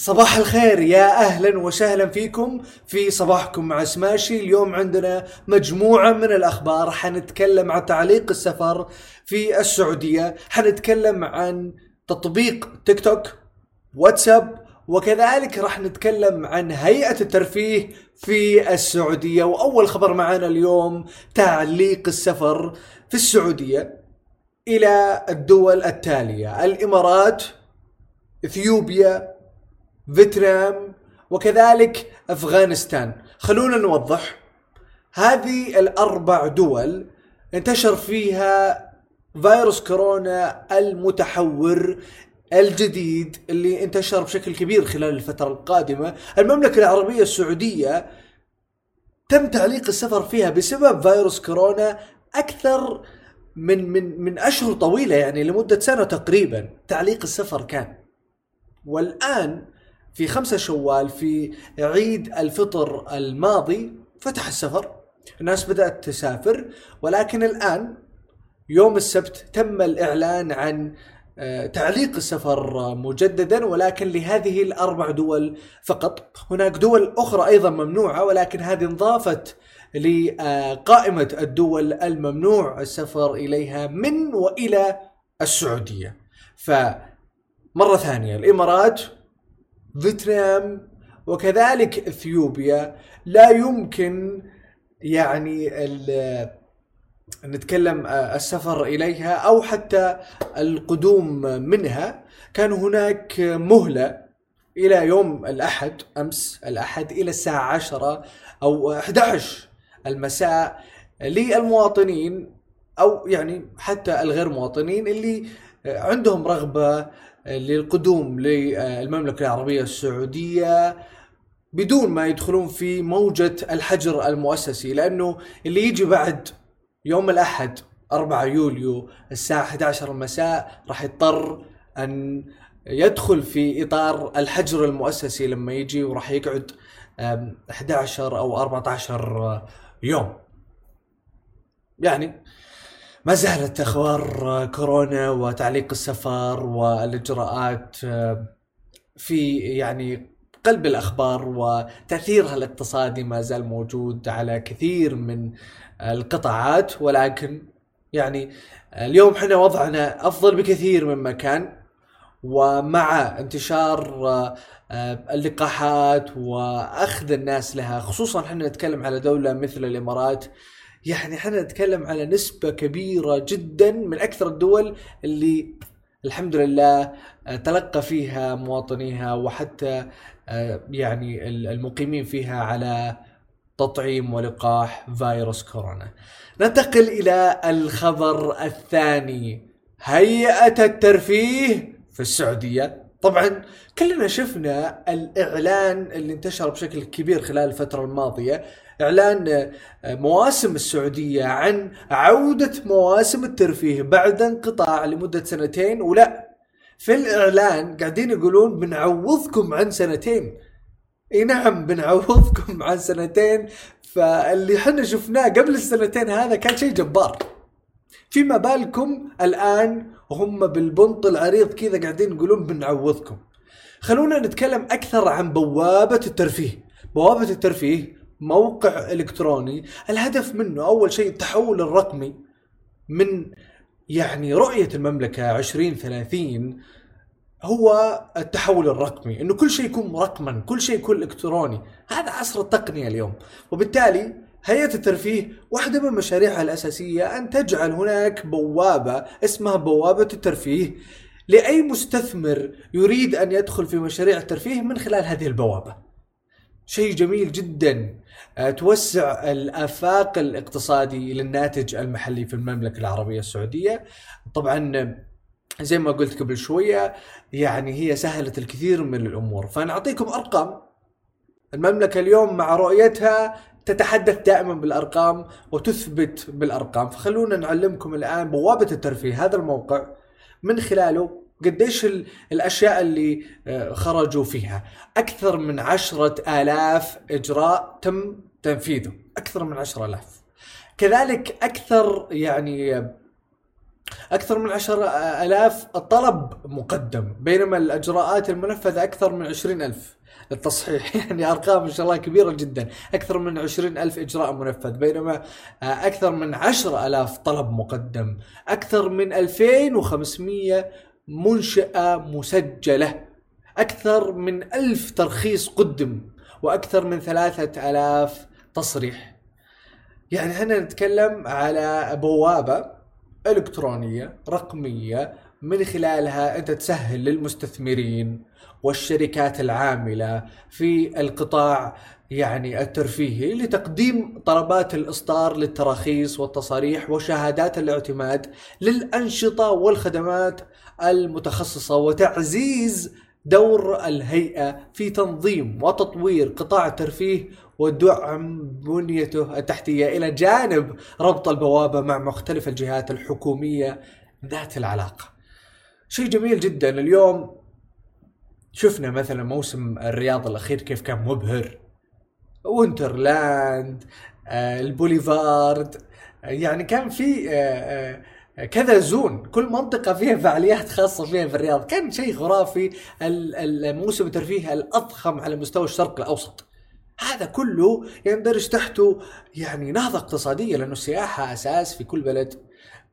صباح الخير يا أهلا وسهلا فيكم في صباحكم مع سماشي. اليوم عندنا مجموعة من الأخبار. حنتكلم عن تعليق السفر في السعودية. حنتكلم عن تطبيق تيك توك واتساب وكذلك راح نتكلم عن هيئة الترفيه في السعودية. وأول خبر معنا اليوم تعليق السفر في السعودية إلى الدول التالية. الإمارات إثيوبيا فيتنام وكذلك أفغانستان. خلونا نوضح. هذه الأربع دول انتشر فيها فيروس كورونا المتحور الجديد اللي انتشر بشكل كبير خلال الفترة القادمة. المملكة العربية السعودية تم تعليق السفر فيها بسبب فيروس كورونا أكثر من من من أشهر طويلة يعني لمدة سنة تقريبا. تعليق السفر كان. والآن في خمسة شوال في عيد الفطر الماضي فتح السفر. الناس بدأت تسافر ولكن الآن يوم السبت تم الإعلان عن آه، تعليق السفر مجددا ولكن لهذه الأربع دول فقط. هناك دول أخرى أيضا ممنوعة ولكن هذه انضافت لقائمة الدول الممنوع السفر إليها من وإلى السعودية. فمرة ثانية الإمارات فيتنام وكذلك إثيوبيا. لا يمكن يعني نتكلم السفر إليها أو حتى القدوم منها. كان هناك مهلة إلى يوم الأحد أمس الأحد إلى الساعة 10 أو 11 المساء للمواطنين أو يعني حتى الغير مواطنين اللي عندهم رغبة للقدوم للمملكة العربية السعودية بدون ما يدخلون في موجة الحجر المؤسسي لأنه اللي يجي بعد يوم الأحد 4 يوليو الساعة 11 المساء راح يضطر أن يدخل في إطار الحجر المؤسسي لما يجي وراح يقعد 11 أو 14 يوم. يعني ما زالت أخبار كورونا وتعليق السفر والإجراءات آه، في يعني قلب الأخبار وتأثيرها الاقتصادي ما زال موجود على كثير من القطاعات. ولكن يعني اليوم إحنا وضعنا أفضل بكثير مما كان ومع انتشار آه، اللقاحات وأخذ الناس لها خصوصا إحنا نتكلم على دولة مثل الإمارات يعني إحنا نتكلم على نسبة كبيرة جدا من أكثر الدول اللي الحمد لله آه، تلقى فيها مواطنيها وحتى آه، يعني المقيمين فيها على تطعيم ولقاح فيروس كورونا. ننتقل إلى الخبر الثاني هيئة الترفيه في السعودية طبعا كلنا شفنا الإعلان اللي انتشر بشكل كبير خلال الفترة الماضية إعلان آه، مواسم السعودية عن عودة مواسم الترفيه بعد انقطاع لمدة سنتين ولا في الإعلان قاعدين يقولون بنعوضكم عن سنتين. إي نعم بنعوضكم عن سنتين. فاللي إحنا شفناه قبل السنتين هذا كان شيء جبار. فيما بالكم الآن هم بالبنط العريض كذا قاعدين يقولون بنعوضكم. خلونا نتكلم أكثر عن بوابة الترفيه. بوابة الترفيه موقع إلكتروني. الهدف منه أول شيء التحول الرقمي من يعني رؤية المملكة 2030 هو التحول الرقمي إنه كل شيء يكون رقما كل شيء يكون إلكتروني. هذا عصر التقنية اليوم. وبالتالي هيئة الترفيه واحدة من مشاريعها الأساسية أن تجعل هناك بوابة اسمها بوابة الترفيه. لأي مستثمر يريد أن يدخل في مشاريع الترفيه من خلال هذه البوابة. شيء جميل جدا آه، توسع الآفاق الاقتصادي للناتج المحلي في المملكة العربية السعودية. طبعا زي ما قلت قبل شوية يعني هي سهلت الكثير من الأمور. فنعطيكم أرقام. المملكة اليوم مع رؤيتها تتحدث دائما بالأرقام وتثبت بالأرقام. فخلونا نعلمكم الآن بوابة الترفيه هذا الموقع من خلاله قديش الأشياء اللي آه، خرجوا فيها. أكثر من عشرة آلاف إجراء تم تنفيذه. أكثر من عشرة آلاف. كذلك أكثر يعني أكثر من عشر ألاف طلب مقدم. بينما الإجراءات المنفذة أكثر من عشرين ألف. للتصحيح يعني أرقام إن شاء الله كبيرة جدا. أكثر من عشرين ألف إجراء منفذ. بينما أكثر من عشر ألاف طلب مقدم. أكثر من 2500 منشأة مسجلة. أكثر من ألف ترخيص قدم. وأكثر من ثلاثة ألاف تصريح. يعني إحنا نتكلم على بوابة إلكترونية رقمية من خلالها أنت تسهل للمستثمرين والشركات العاملة في القطاع يعني الترفيهي لتقديم طلبات الإصدار للتراخيص والتصاريح وشهادات الاعتماد للأنشطة والخدمات المتخصصة وتعزيز دور الهيئة في تنظيم وتطوير قطاع الترفيه ودعم بنيته التحتية إلى جانب ربط البوابة مع مختلف الجهات الحكومية ذات العلاقة. شيء جميل جدا. اليوم شفنا مثلا موسم الرياض الأخير كيف كان مبهر. Winterland آه، البوليفارد يعني كان في آه، آه، كذا zone. كل منطقة فيها فعاليات خاصة فيها في الرياض. كان شيء خرافي. الموسم الترفيه الأضخم على مستوى الشرق الأوسط. هذا كله يندرج تحته يعني نهضة اقتصادية لأنه السياحة أساس في كل بلد. آه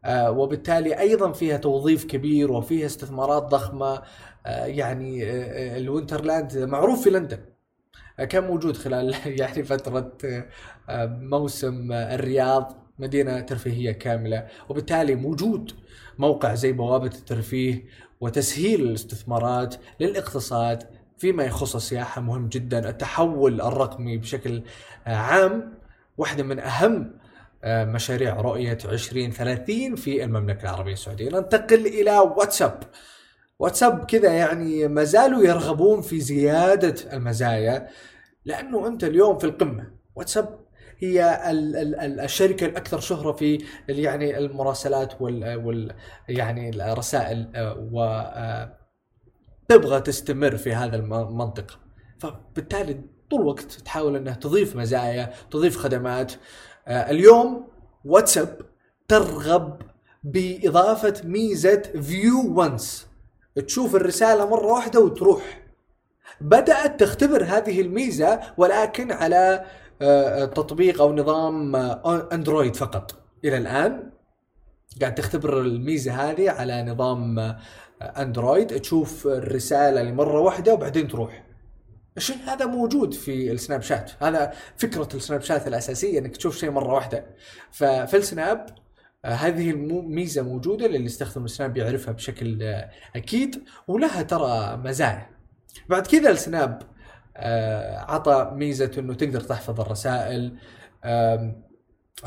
وبالتالي أيضا فيها توظيف كبير وفيها استثمارات ضخمة. آه يعني آه الوينترلاند معروف في لندن. آه كان موجود خلال يعني فترة آه موسم الرياض مدينة ترفيهية كاملة. وبالتالي موجود موقع زي بوابة الترفيه وتسهيل الاستثمارات للاقتصاد فيما يخص السياحة. مهم جدا التحول الرقمي بشكل آه، عام. واحدة من آه، مشاريع رؤية 2030 في المملكة العربية السعودية. ننتقل إلى واتساب. واتساب كذا يعني ما زالوا يرغبون في زيادة المزايا لأنه أنت اليوم في القمة. واتساب هي ال ال ال الشركة الأكثر شهرة في يعني المراسلات وال, وال يعني الرسائل آه، و آه، تبغى تستمر في هذا المنطقة. فبالتالي طول الوقت تحاول إنها تضيف مزايا تضيف خدمات آه، اليوم واتساب ترغب بإضافة ميزة فيو وانس تشوف الرسالة مرة واحدة وتروح. بدأت تختبر هذه الميزة ولكن على آه، تطبيق أو نظام آه، أندرويد فقط. إلى الآن قاعد تختبر الميزة هذه على نظام آه، أندرويد. تشوف الرسالة لمرة واحدة وبعدين تروح. الشيء هذا موجود في السناب شات؟ هذا فكرة السناب شات الأساسية إنك تشوف شيء مرة واحدة. ففي السناب هذه الميزه موجودة للي يستخدم السناب يعرفها بشكل أكيد ولها ترى مزايا. بعد كذا السناب آه، عطى ميزة إنه تقدر تحفظ الرسائل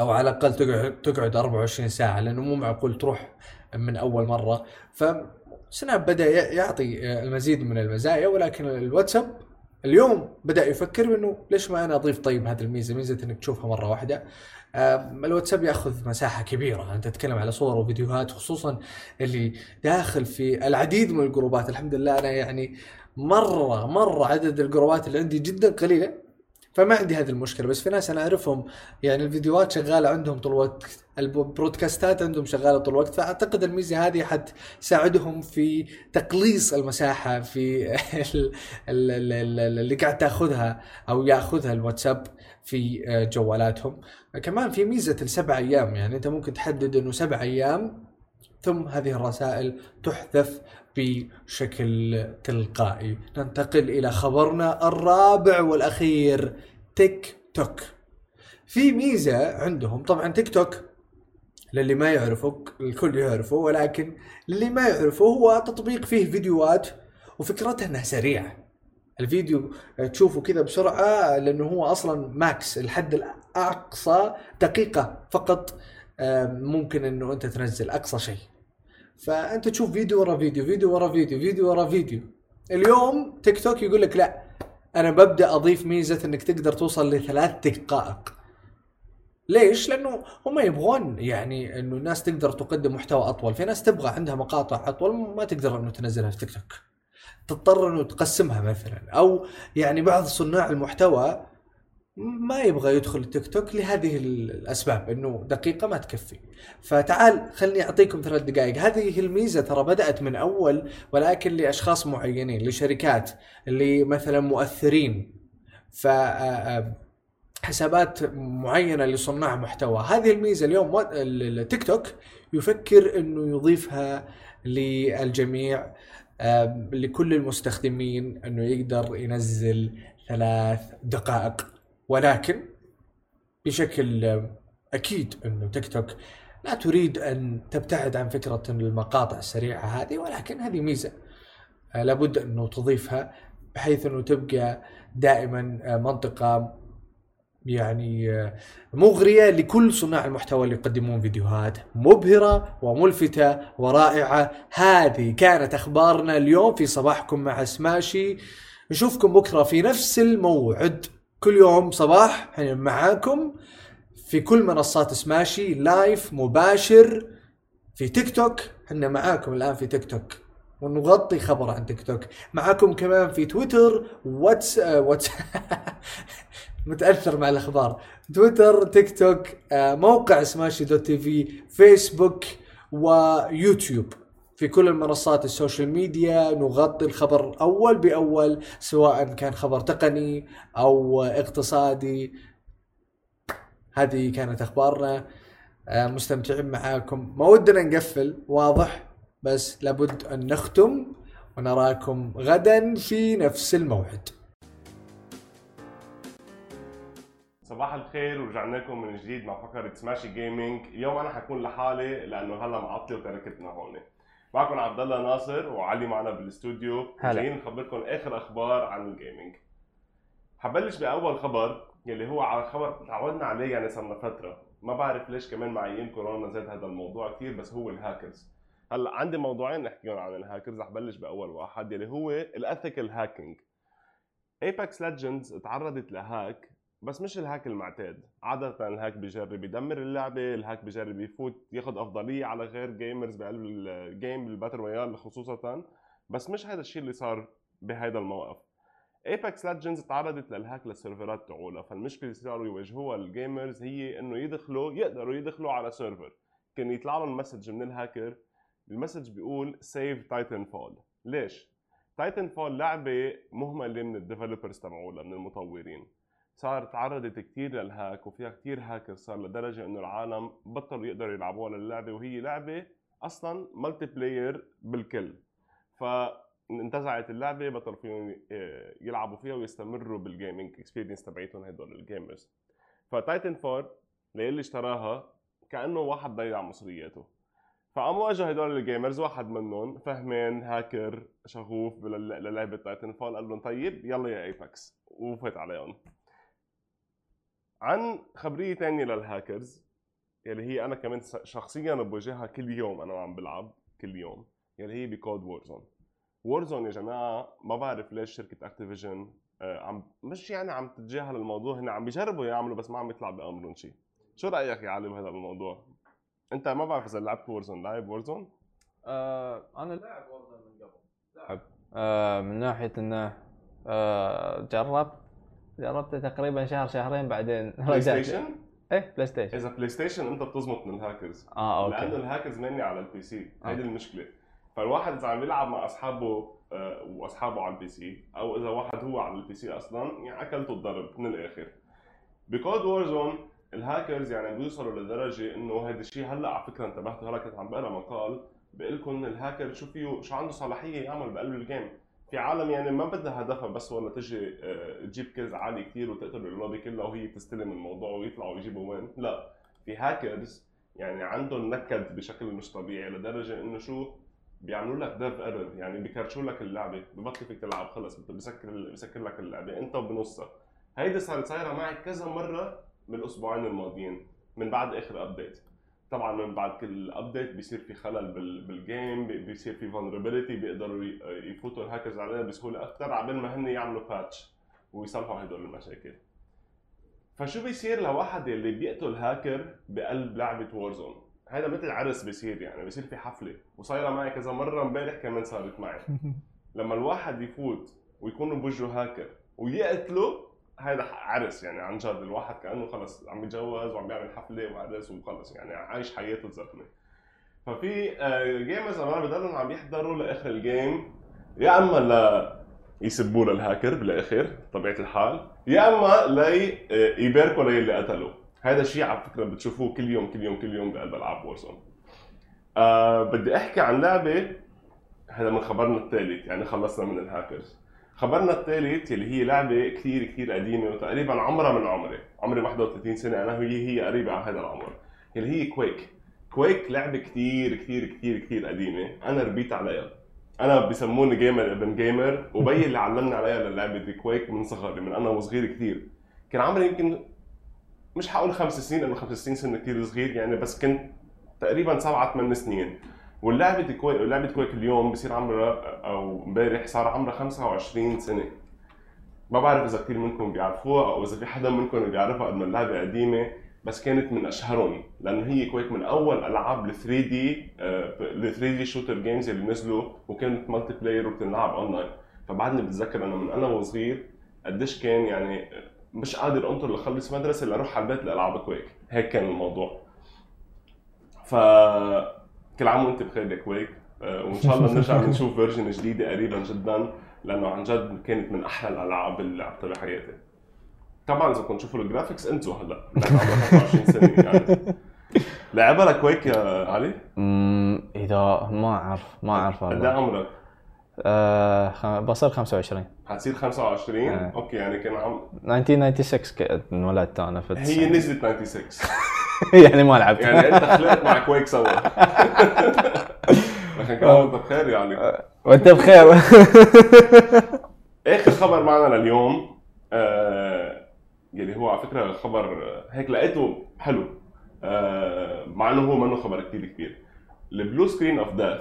أو على الأقل تقعد تقعد 24 ساعة لأنه مو معقول تروح من أول مرة. فسناب بدأ يعطي آه، المزيد من المزايا ولكن الواتساب اليوم بدأ يفكر انه ليش ما أنا أضيف طيب هذه الميزة؟ ميزة إنك تشوفها مرة واحدة. الواتساب يأخذ مساحة كبيرة. أنت تتكلم على صور وفيديوهات خصوصا اللي داخل في العديد من الجروبات. الحمد لله أنا يعني مرة مرة عدد الجروبات اللي عندي جدا قليلة. فما عندي هذه المشكلة بس في ناس أنا أعرفهم يعني الفيديوهات شغالة عندهم طول الوقت البرودكاستات عندهم شغالة طول الوقت فأعتقد الميزة هذه حتساعدهم في تقليص المساحة في اللي قاعد تأخذها أو يأخذها الواتساب في جوالاتهم. كمان في ميزة السبع أيام يعني أنت ممكن تحدد إنه سبع أيام ثم هذه الرسائل تحذف بشكل تلقائي. ننتقل إلى خبرنا الرابع والأخير تيك توك. في ميزة عندهم طبعا تيك توك للي ما يعرفه الكل يعرفه ولكن للي ما يعرفه هو تطبيق فيه فيديوهات وفكرته إنها سريعة. الفيديو تشوفه كذا بسرعة لأنه هو أصلا max الحد الأقصى دقيقة فقط ممكن إنه أنت تنزل أقصى شيء. فأنت تشوف فيديو ورا فيديو فيديو ورا فيديو فيديو ورا فيديو اليوم تيك توك يقول لك لا أنا ببدأ أضيف ميزة إنك تقدر توصل لثلاث دقائق ليش؟ لأنه هم يبغون يعني إنه الناس تقدر تقدم محتوى أطول، في ناس تبغى عندها مقاطع أطول ما تقدر إنه تنزلها في تيك توك. تضطر إنه تقسمها مثلا أو يعني بعض صناع المحتوى ما يبغى يدخل التيك توك لهذه الأسباب إنه دقيقة ما تكفي. فتعال خلني أعطيكم ثلاث دقائق. هذه الميزة ترى بدأت من أول ولكن لأشخاص معينين لشركات اللي مثلا مؤثرين. ف حسابات معينة لصناع محتوى. هذه الميزة اليوم التيك توك يفكر إنه يضيفها للجميع لكل المستخدمين إنه يقدر ينزل ثلاث دقائق. ولكن بشكل أكيد انه تيك توك لا تريد أن تبتعد عن فكرة المقاطع السريعة هذه ولكن هذه ميزة. آه، لابد انه تضيفها بحيث أنه تبقى دائما آه، منطقة يعني آه، مغرية لكل صناع المحتوى اللي يقدمون فيديوهات مبهرة وملفتة ورائعة. هذه كانت أخبارنا اليوم في صباحكم مع سماشي. نشوفكم بكرة في نفس الموعد. كل يوم صباح إحنا معاكم في كل منصات سماشي لايف مباشر في تيك توك إحنا معاكم الآن في تيك توك ونغطي خبر عن تيك توك معاكم كمان في تويتر واتس واتس متأثر مع الأخبار. تويتر تيك توك موقع سماشي dot TV فيسبوك ويوتيوب في كل المنصات ال social media نغطي الخبر اول بأول سواء كان خبر تقني أو اقتصادي. هذه كانت أخبارنا. آه، مستمتعين معاكم. ما ودنا نقفل واضح؟ بس لابد أن نختم ونراكم غدا في نفس الموعد. صباح الخير ورجعنا لكم من جديد مع فقرة سماشي جيمنج، اليوم أنا حكون لحالي لأنه هلا معطلة وتركتنا هون. معكم عبد الله ناصر وعلي معنا بالاستوديو. جايين نخبركم آخر أخبار عن الجيمنج. حبلش بأول خبر يلي هو على خبر تعودنا عليه يعني صار لنا فترة. ما بعرف ليش كمان مع أيام كورونا زاد هذا الموضوع كثير بس هو الهاكرز هلأ عندي موضوعين نحكيهم عن الهاكرز رح بلش بأول واحد يلي هو ال ethical hacking Apex Legends تعرضت ل hack بس مش ال hack المعتاد. عادة ال hack بيجرب يدمر اللعبة ال hack بيجرب يفوت ياخذ أفضلية على غير gamers بقلب ال game بال battle royale خصوصا. بس مش هذا الشيء اللي صار بهذا الموقف. Apex Legends تعرضت لل hack للسيرفرات تاعولها فالمشكلة اللي صاروا يواجهوها ال gamers هي إنه يدخلوا يقدروا يدخلوا على server كان يطلع لهم message من ال hacker. ال message بيقول save Titanfall ليش؟ Titanfall لعبه مهمله من ال developers تبعولها من المطورين. صار تعرضت كثير لل hack وفيها كثير هاكر صار لدرجة إنه العالم بطلوا يقدروا يلعبوها للعبه وهي لعبة أصلا multiplayer بالكل. ف انتزعت اللعبة بطل فيهم آه، يلعبوا فيها ويستمروا بال gaming experience تبعيتهم هدول ال gamers ف Titanfall للي اشتراها كأنه واحد ضيع مصرياته. فقاموا اجوا هدول ال gamers واحد منهم فهمان هاكر شغوف للعبة Titanfall قال لهم طيب يلا يا Apex وفات عليهم. عن خبرية ثانية للهاكرز يلي هي أنا كمان شخصيا بواجهها كل يوم أنا وعم بلعب كل يوم يلي هي ب COD Warzone Warzone يا جماعة ما بعرف ليش شركة Activision آه، عم مش يعني عم تتجاهل الموضوع هن عم بيجربوا يعملوا بس ما عم يطلع بأمرهم شيء شو رأيك يا علي بهذا الموضوع؟ أنت ما بعرف إذا لعبت Warzone لاعب Warzone آه أنا لاعب Warzone من قبل. لاعب آه من ناحية إنه آه جربت جربت تقريبا شهر شهرين بعدين بلاي ستيشن؟ إيه بلاي ستيشن إذا بلاي ستيشن أنت بتزمط من الهاكرز آه okay. لأنه الهاكرز مني على ال PC هيدي المشكلة. فالواحد إذا عم يلعب مع أصحابه آه، وأصحابه على ال PC أو إذا واحد هو على ال PC أصلا يعني أكلته الضرب من الآخر. ب COD Warzone ال hackers يعني بيوصلوا لدرجة إنه هذا الشيء هلأ على فكرة انتبهتوا هلأ كنت عم بقرأ مقال بيقول لكم الهاكر شو فيه شو عنده صلاحية يعمل بقلب ال game في عالم يعني ما بدها هدفها بس ولا تجي آه، تجيب kills عالي كثير وتقتل اللوبي كلها وهي تستلم الموضوع ويطلعوا يجيبوا win. لا في هاكرز يعني عندهم نكد بشكل مش طبيعي لدرجة إنه شو؟ بيعملوا لك dev error يعني بي crash وا لك اللعبة ببطل فيك تلعب خلص بسكر بسكر لك اللعبة أنت وبنصها. هيدي صارت صايرة معي كذا مرة بالأسبوعين الماضيين من بعد آخر update طبعا من بعد كل update بيصير في خلل بال game بيصير في vulnerability بيقدروا يفوتوا الهاكرز عليها بسهوله أكثر عبال ما هن يعملوا patch ويصلحوا هدول المشاكل. فشو بيصير لواحد اللي بيقتل هاكر بقلب لعبة Warzone هذا مثل عرس بيصير يعني بيصير في حفلة وصايرة معي كذا مرة امبارح كمان صارت معي. لما الواحد يفوت ويكون بوجهه هاكر ويقتله هذا عرس يعني عن جد الواحد كأنه خلص عم يتجوز وعم يعمل حفلة وعرس وخلص يعني عايش حياته الزلمة. ففي gamers أنا بضلهم عم يحضروا لآخر ال game يا أما لا يسبوا للهاكر بالآخر طبيعة الحال. يا أما لا يباركوا للي قتلوا هذا الشيء على فكرة بتشوفوه كل يوم كل يوم كل يوم بقلب العاب Warzone آه بدي أحكي عن لعبة هذا من خبرنا الثالث يعني خلصنا من الهاكرز خبرنا الثالث اللي هي لعبة كثير كثير قديمة وتقريبا عمرها من عمري عمري 31 سنة أنا وهي هي قريبة على هذا العمر اللي هي Quake. Quake لعبة كثير كثير كثير كثير قديمة أنا ربيت عليها. أنا بسموني gamer ابن gamer وبي اللي علمني عليها للعبة دي Quake من صغري من أنا وصغير كثير كان عمري يمكن مش حقول خمس سنين لأنه خمس سنين سنة كثير صغير يعني بس كنت تقريبا سبعة ثمان سنين. واللعبة Quake لعبة Quake اليوم بصير عمرها أو امبارح صار عمرها 25 سنة. ما بعرف إذا كثير منكم بيعرفوها أو إذا في حدا منكم بيعرفها قد ما اللعبة قديمة بس كانت من أشهرهم لأنه هي Quake من أول ألعاب ال 3D ال 3D shooter games اللي نزلوا وكانت multiplayer وبتنلعب اونلاين فبعدني بتذكر أنا من أنا وصغير قديش كان يعني مش قادر أنطر لخلص مدرسة لأروح على البيت لألعب Quake هيك كان الموضوع. ف كل عام وانت بخير يا Quake آه، وإن شاء الله نرجع نشوف version جديدة قريبا جدا لأنه عن جد كانت من أحلى الألعاب اللي لعبتها بحياتي طبعا إذا كنت تشوفوا ال graphics أنتوا هلا عمرها 25 سنة يعني لعبها ل Quake يا علي؟ امم إذا ما أعرف ما أعرف قد إيه والله عمرك؟ آه بصير 25 حتصير 25 آه. okay يعني كان عم 1996 ك- انولدت أنا في هي. نزلت 96 يعني ما لعبت. يعني أنت خلقت مع Quake سوا. لكن كل عام وانت بخير يعني. وأنت بخير. اخر خبر معنا لليوم؟ آه يلي هو على فكرة خبر هيك لقيته حلو. آه مع إنه هو منه خبر كثير كبير. ال blue screen of death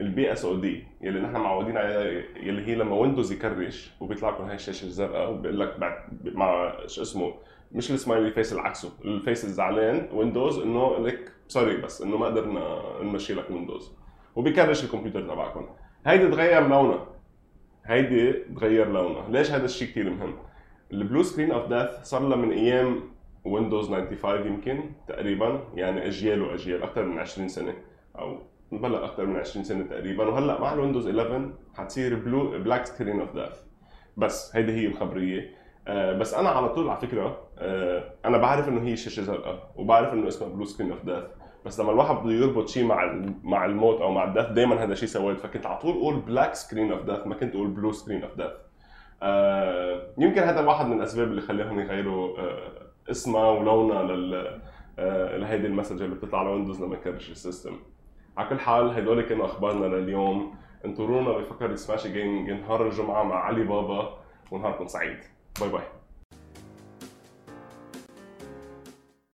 ال BSOD يلي نحن معودين عليها يلي هي لما Windows ي crash وبيطلع لكم هاي الشاشة الزرقاء وبيقول لك بعد مع شو اسمه مش ال smiley face اللي عكسه ال face الزعلان Windows إنه لك sorry بس إنه ما قدرنا نمشي لك Windows وبي crash الكمبيوتر تبعكم. هيدي تغير لونها. هيدي تغير لونها. ليش هذا الشيء كثير مهم؟ ال blue screen of death صار لها من أيام Windows 95 يمكن تقريبا يعني أجيال وأجيال أكثر من 20 سنة أو بلا أكثر من 20 سنة تقريبا وهلأ مع ال Windows 11 حتصير blue black screen of death بس هيدي هي الخبرية. آه بس أنا على طول على فكرة آه أنا بعرف إنه هي شاشة زرقاء وبعرف إنه اسمها blue screen of death بس لما الواحد بده يربط شيء مع مع الموت أو مع ال death دائما هذا الشيء سودا. فكنت على طول أقول black screen of death ما كنت أقول blue screen of آه يمكن هذا واحد من الأسباب اللي خليهم يغيروا آه اسمها ولونها لل آه لهيدي ال message اللي بتطلع على Windows لما ي crash ال system على كل حال هدول كانوا أخبارنا لليوم. انطرونا بفقرة سماشي gaming نهار الجمعة مع علي بابا ونهاركم سعيد. bye bye.